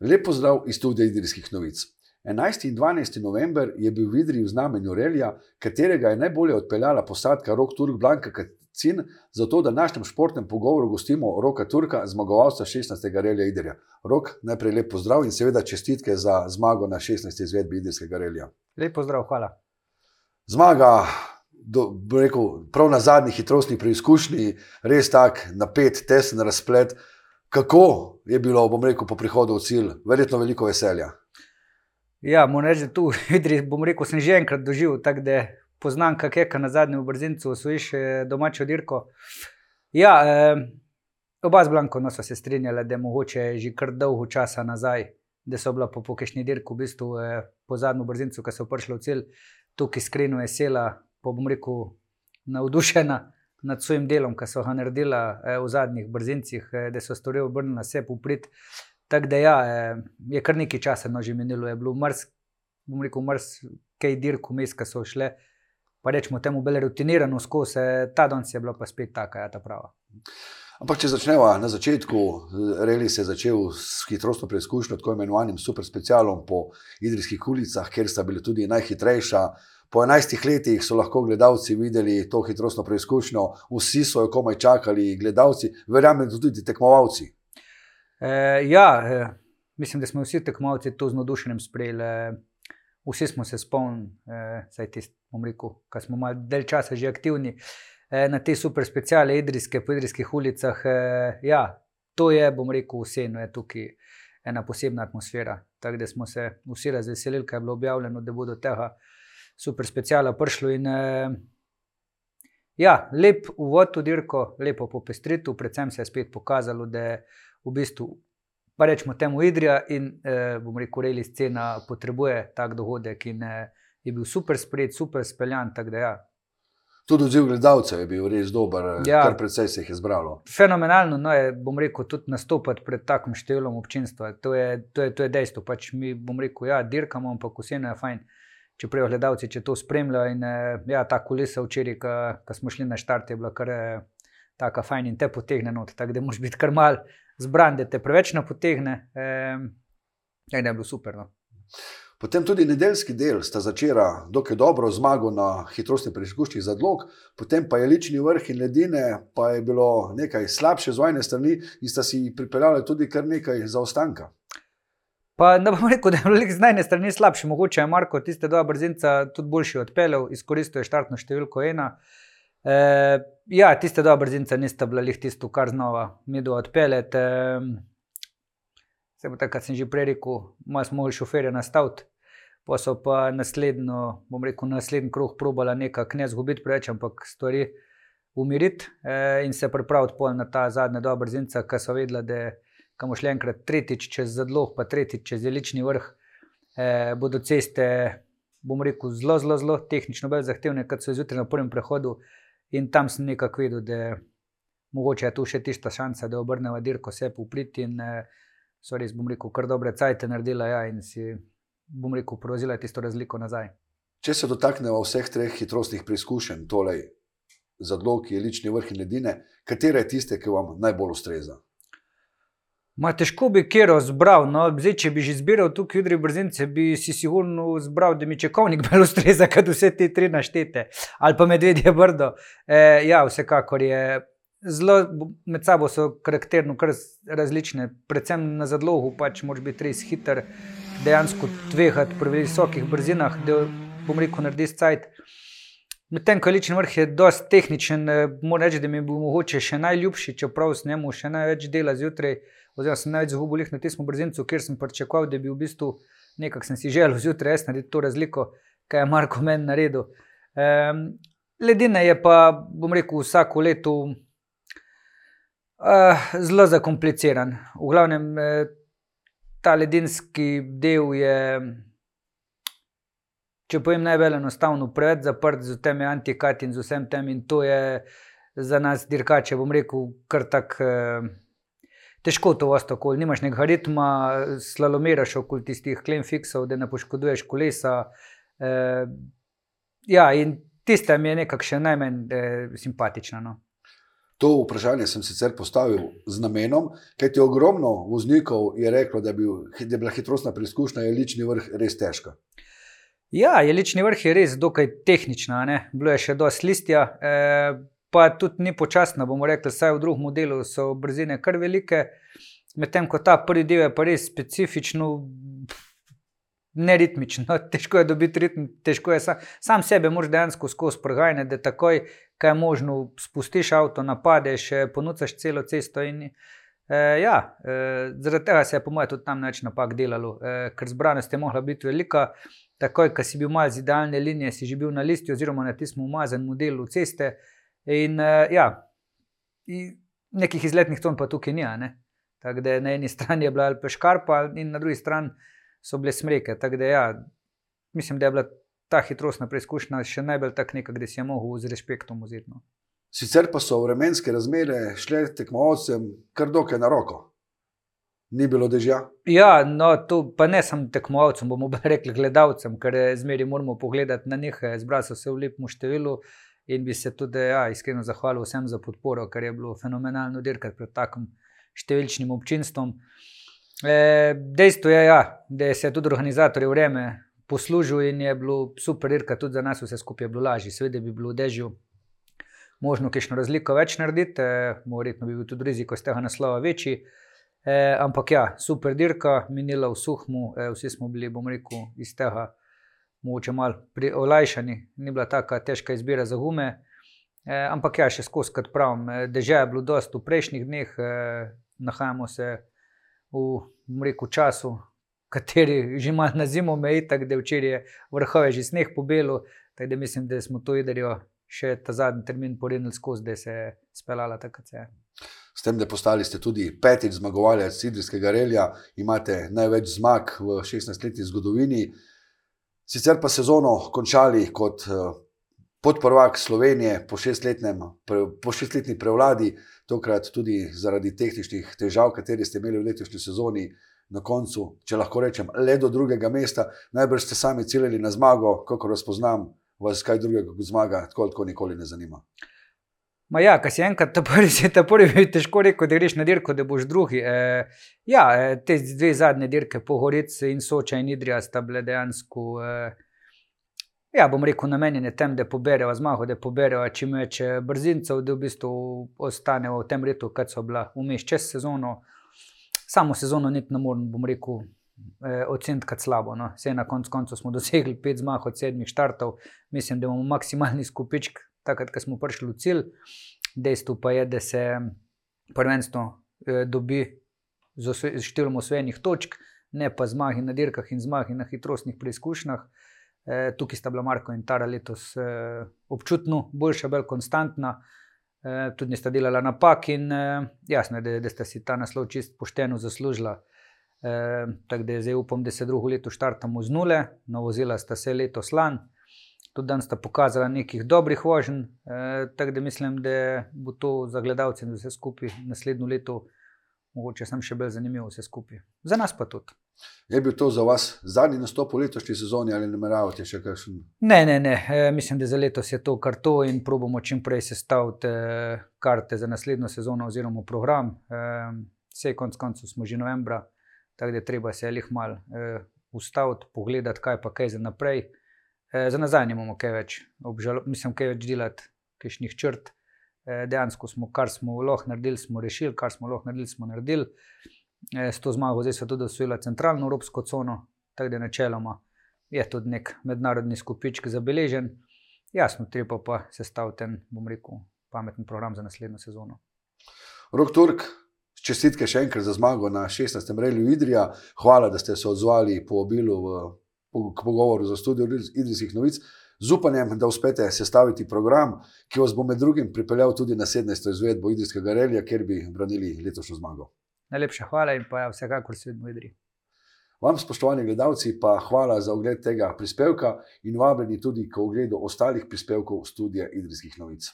Lepo zdrav iz studia Idrijskih novic. 11. in 12. november je bil v Idriji v znamenju relija, katerega je najbolje odpeljala posadka Rok Turk Blanka Kacin, zato da našem športnem pogovoru gostimo Roka Turka, zmagovalca 16. relija Idrija. Rok, najprej lepo zdrav in seveda čestitke za zmago na 16. izvedbi Idrijskega relija. Lepo zdrav, hvala. Zmaga, do, rekel, prav na zadnji hitrostni preizkušnji, res tak napet, tesen razplet. Kako je bilo, bom rekel, po prihodu v cilj, verjetno veliko veselja. Ja, moram reči, da tu vidri, bom rekel, sem že enkrat doživel, tako da poznam, kako je na zadnjem brzincu, osvojiš domačo dirko. Ja, eh, oba z Blanko no, so se strinjali, da je mogoče že kar dolgo časa nazaj, da so bila po pokešni dirki, v bistvu eh, po zadnjem brzincu, ki so prišli v cilj, tukaj iskreno vesela, pa bom rekel, navdušena nad svojim delom, ki so ga naredili eh, v zadnjih brzincih, eh, da so storili obrnjeno na sebe uprit. Tako da ja, eh, je kar nekaj časa no, že minilo, je bilo mrs, bom rekel, mrs, kaj dirk vmes, ki so šle. Pa rečemo temu, bele rutinirano skozi, ta dan je bila pa spet taka, ja, ta prava. Ampak, če začnemo na začetku, reli se je začel s hitrostno preizkušnjo, tako imenovanim super specialom po idrijskih ulicah, kjer sta bili tudi najhitrejša, Po 11 letih so lahko gledalci videli to hitrostno preizkušnjo, vsi so jo komaj čakali, gledalci, verjamem, tudi tekmovalci. E, ja, e, mislim, da smo vsi tekmovalci to z nadušenjem sprejeli. E, vsi smo se spomnili, da e, smo malo del časa že aktivni e, na te super speciale, idrijske, po idrijskih ulicah. E, ja, to je, bom rekel, vseeno je tukaj ena posebna atmosfera. Tako da smo se vsi razveselili, kaj je bilo objavljeno, da bodo tega super speciala prišlo. In, uh, ja, lep uvod v dirko, lepo popestritev, predvsem se je spet pokazalo, da je v bistvu, pa rečemo temu Idrija in uh, bomo rekel, reli scena potrebuje tak dogodek in uh, je bil super sprejet, super speljan. Ja. Tudi odziv gledalcev je bil res dober, ja, kar precej se jih je zbralo. Fenomenalno no, je, bom rekel, tudi nastopati pred takim številom občinstva. To je, to je, to je dejstvo. Pač mi, bom rekel, ja, dirkamo, ampak vseeno je fajn. Uh, čeprav gledalci če to spremljajo. In eh, ja, ta kulisa včeraj, ko smo šli na štart, je bila kar eh, tako fajn in te potegne not. Tako da moraš biti kar mal zbran, da te preveč ne potegne. Eh, ja, je bilo super. No. Potem tudi nedeljski del sta začela dokaj dobro zmago na hitrostni preizkušnji za dolg, potem pa je lični vrh in ledine, pa je bilo nekaj slabše z vojne strani in sta si pripeljali tudi kar nekaj zaostanka. Pa ne bom rekel, da je bilo z najne strani slabše, mogoče je Marko tiste dva brzinca tudi boljši odpeljal, izkoristil je štartno številko ena. E, ja, tiste dva brzinca nista bila lih tisto, kar znova mi do odpeljete. Se bo tako, kot sem že prej rekel, malo smo mogli šoferje nastaviti. Pa so pa naslednjo, bom rekel, naslednji kruh probala nekako ne zgubiti preveč, ampak stvari umiriti e, in se pripraviti na ta zadnja dva brzinca, ki so vedela, da je kam šli enkrat, tretjič čez zadloh, pa tretjič čez zelični vrh, eh, bodo ceste, bom rekel, zelo, zelo, zelo tehnično bolj zahtevne, kot so zjutraj na prvem prehodu. In tam sem nekako videl, da je mogoče tu še tista šansa, da obrnemo dirko vse popriti. In eh, so res, bom rekel, kar dobre cajte naredila ja, in si, bom rekel, prevzela tisto razliko nazaj. Če se dotaknemo vseh treh hitrostnih preizkušenj, torej zadlog, je lični vrh in ledine, katera je tiste, ki vam najbolj ustreza? Ma težko bi kjer zbral. No, zdaj, če bi že zbiral tukaj jutri brzince, bi si sigurno zbral, da mi čekovnik bolj ustreza, kot vse te tri naštete. Ali pa medvedje brdo. E, ja, vsekakor je. Zelo med sabo so karakterno kar različne, predvsem na zadlogu, pač moraš biti res hiter, dejansko tvehati pri visokih brzinah, da bom rekel, narediš cajt. Medtem ko lični vrh je dosti tehničen, e, moram reči, da mi bo mogoče še najljubši, čeprav s njemu še največ dela zjutraj oziroma sem največ zgubil na tem brzincu, ker sem pričakoval, da bi v bistvu nekako sem si želel zjutraj res narediti to razliko, kaj je Marko meni naredil. Um, ledine je pa, bom rekel, vsako leto uh, zelo zakompliciran. V glavnem, uh, ta ledinski del je. Če povem najbolj enostavno, preveč zaprt z temi antikati in z vsem tem, in to je za nas dirkače, bom rekel, kar tako. Uh, težko to vas tako, nimaš nekega ritma, slalomiraš okoli tistih klemfiksov, da ne poškoduješ kolesa. E, ja, in tiste mi je nekako še najmanj e, simpatično. No. To vprašanje sem sicer postavil z namenom, ker ti ogromno voznikov je reklo, da, bi, da je bila hitrostna preizkušnja jelični vrh res težka. Ja, jelični vrh je res dokaj tehnična, ne? bilo je še dosti listja, eh, pa tudi ni počasna. bomo rekli, saj v drugem modelu so brzine kar velike, medtem ko ta prvi del je pa res specifično. Neritmično, težko je dobiti ritem, težko je sa, sam sebe, mož dejansko skozi prgajanje, da takoj, kaj je možno, spustiš avto, napadeš, ponucaš celo cesto. In, eh, ja, eh, zaradi tega se je, po mojem, tudi tam več napak delalo, eh, ker zbranost je mogla biti velika. Takoj, ko si bil mal z idealne linije, si že bil na listi, oziroma na tistem umazanem modelu ceste. In eh, ja, in nekih izletnih ton pa tukaj ni. Tako da na eni strani je bila Alpeškarpa, in na drugi strani so bile smreke. Da, ja, mislim, da je bila ta hitrostna preizkušnja še najbolj tak nekaj, da si je mogel z respektom vzeti. No. Sicer pa so vremenske razmere šle tekmovalcem kar dokaj na roko. Ni bilo dežja. Ja, no, to pa ne samo tekmovalcem, bomo rekli gledalcem, ker zmeri moramo pogledati na njih. Zbrali so se v lepem številu in bi se tudi ja, iskreno zahvalil vsem za podporo, ker je bilo fenomenalno dirkati pred takim številčnim občinstvom. E, dejstvo je, ja, da se je tudi organizatorje vreme poslužil in je bilo super, ker tudi za nas vse skupaj je bilo lažje. Seveda bi bilo v dežju možno kišno razliko več narediti, e, verjetno bi bil tudi rizik iz tega naslova večji. E, ampak ja, super dirka, minila v suhmu, e, vsi smo bili, bom rekel, iz tega mogoče malo olajšani, ni bila tako težka izbira za gume. E, ampak ja, še skozi, kot pravim, e, dežja je bilo dosto v prejšnjih dneh, e, nahajamo se v reku, času, kateri že ima na zimo meji, tako da včeraj je vrhove že sneh pobelo. Tako da mislim, da smo to idrijo še ta zadnji termin porinili skozi, da se je speljala se je. S tem, da postali ste tudi petič zmagovalec Sidrijskega relija, imate največ zmag v 16-letni zgodovini. Sicer pa sezono končali kot eh, podprvak Slovenije po šestletni prevladi, tokrat tudi zaradi tehničnih težav, kateri ste imeli v letošnji sezoni, na koncu, če lahko rečem, le do drugega mesta, najbrž ste sami ciljali na zmago, kako razpoznam, vas kaj drugega kot zmaga, tako kot nikoli ne zanima. Ma ja, kaj si enkrat, ta prvi, si ta prvi, težko reči, da greš na dirko, da boš drugi. E, ja, e, te dve zadnje dirke, Pohorice in Soča in Idrija, sta bile dejansko. E, Ja, bom rekel, namenjene tem, da poberejo zmago, da poberejo čim več eh, brzincev, da v bistvu ostanejo v tem redu, kot so bila vmes čez sezono. Samo sezono niti ne morem, bom rekel, eh, oceniti kot slabo. No. Vse na koncu konca smo dosegli pet zmag od sedmih štartov, mislim, da imamo maksimalni skupičk, takrat, ko smo prišli v cilj. Dejstvo pa je, da se prvenstvo eh, dobi z številom osvojenih točk, ne pa zmagi na dirkah in zmagi na hitrostnih preizkušnjah. Eh, tukaj sta bila Marko in Tara letos eh, občutno boljša, bolj konstantna, eh, tudi sta delala napak in jasno je, da, da sta si ta naslov čist pošteno zaslužila. Tako da zdaj upam, da se drugo leto štartamo z nule, na vozila sta se leto slan. Tudi danes sta pokazala nekih dobrih voženj, tako da mislim, da bo to za gledalce in vse skupaj naslednjo leto mogoče sem še bolj zanimiv vse skupaj. Za nas pa tudi. Je bil to za vas zadnji nastop v letošnji sezoni ali ne meravate še kakšen? Ne, ne, ne. E, mislim, da za letos je to kar to in probujemo čim prej sestaviti e, karte za naslednjo sezono oziroma program. E, vse konc koncev smo že novembra, tako da treba se jih mal e, ustaviti, pogledati, kaj pa kaj za naprej. E, za nazaj nimamo kaj več, obžalo, mislim, kaj več delati, kišnih črt. Eh, dejansko smo, kar smo lahko naredili, smo rešili, kar smo lahko naredili, smo naredili. Eh, s to zmago zdaj so tudi osvojili centralno evropsko cono, tako da načeloma je tudi nek mednarodni skupiček zabeležen. Jasno, treba pa sestaviti ten, bom rekel, pameten program za naslednjo sezono. Rok Turk, čestitke še enkrat za zmago na 16. relju Idrija. Hvala, da ste se odzvali po obilu v, po, k pogovoru za studio Idrijskih novic z upanjem, da uspete sestaviti program, ki vas bo med drugim pripeljal tudi na 17. izvedbo Idrijskega relija, kjer bi branili letošnjo zmago. Najlepša hvala in pa ja, vsekakor svet v Idriji. Vam, spoštovani gledalci, pa hvala za ogled tega prispevka in vabljeni tudi k ogledu ostalih prispevkov študija Idrijskih novic.